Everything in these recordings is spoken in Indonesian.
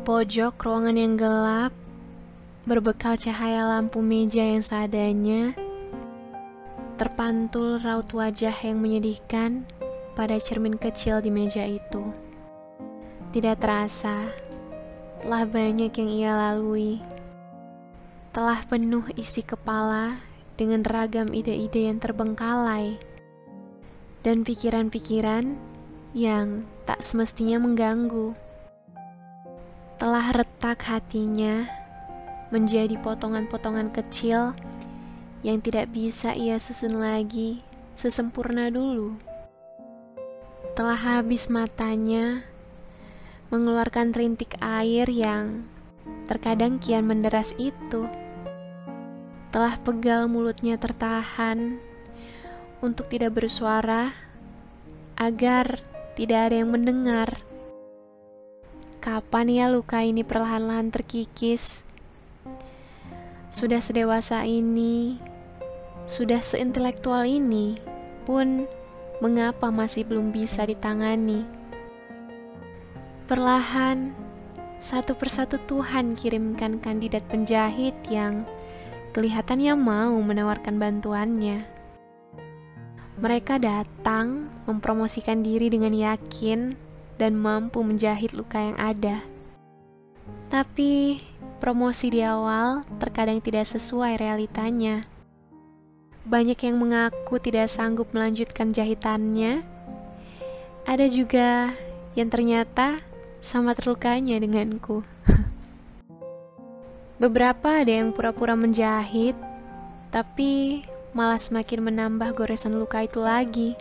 pojok ruangan yang gelap, berbekal cahaya lampu meja yang seadanya, terpantul raut wajah yang menyedihkan pada cermin kecil di meja itu. Tidak terasa, telah banyak yang ia lalui. Telah penuh isi kepala dengan ragam ide-ide yang terbengkalai dan pikiran-pikiran yang tak semestinya mengganggu telah retak hatinya menjadi potongan-potongan kecil yang tidak bisa ia susun lagi sesempurna dulu. Telah habis matanya mengeluarkan rintik air yang terkadang kian menderas itu. Telah pegal mulutnya tertahan untuk tidak bersuara agar tidak ada yang mendengar. Kapan ya luka ini perlahan-lahan terkikis? Sudah sedewasa ini, sudah seintelektual ini, pun mengapa masih belum bisa ditangani? Perlahan, satu persatu Tuhan kirimkan kandidat penjahit yang kelihatannya mau menawarkan bantuannya. Mereka datang mempromosikan diri dengan yakin dan mampu menjahit luka yang ada. Tapi promosi di awal terkadang tidak sesuai realitanya. Banyak yang mengaku tidak sanggup melanjutkan jahitannya. Ada juga yang ternyata sama terlukanya denganku. Beberapa ada yang pura-pura menjahit, tapi malah semakin menambah goresan luka itu lagi.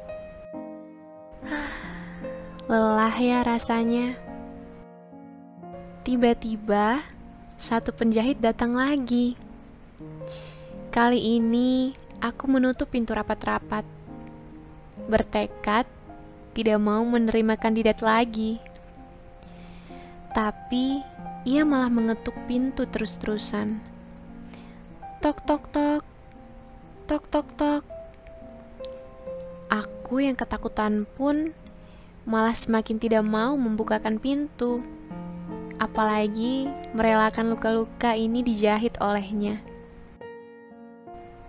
Lelah ya rasanya. Tiba-tiba, satu penjahit datang lagi. Kali ini, aku menutup pintu rapat-rapat. Bertekad, tidak mau menerima kandidat lagi. Tapi, ia malah mengetuk pintu terus-terusan. Tok, tok, tok. Tok, tok, tok. Aku yang ketakutan pun malah semakin tidak mau membukakan pintu. Apalagi merelakan luka-luka ini dijahit olehnya.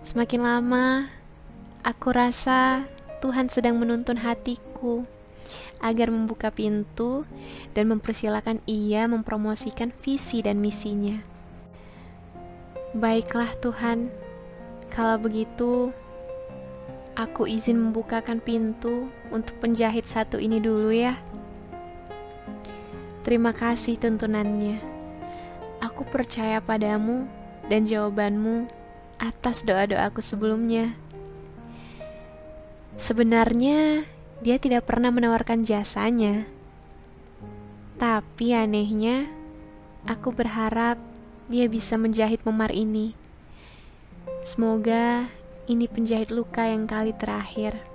Semakin lama, aku rasa Tuhan sedang menuntun hatiku agar membuka pintu dan mempersilahkan ia mempromosikan visi dan misinya. Baiklah Tuhan, kalau begitu Aku izin membukakan pintu untuk penjahit satu ini dulu ya. Terima kasih tuntunannya. Aku percaya padamu dan jawabanmu atas doa-doaku sebelumnya. Sebenarnya dia tidak pernah menawarkan jasanya. Tapi anehnya, aku berharap dia bisa menjahit memar ini. Semoga ini penjahit luka yang kali terakhir.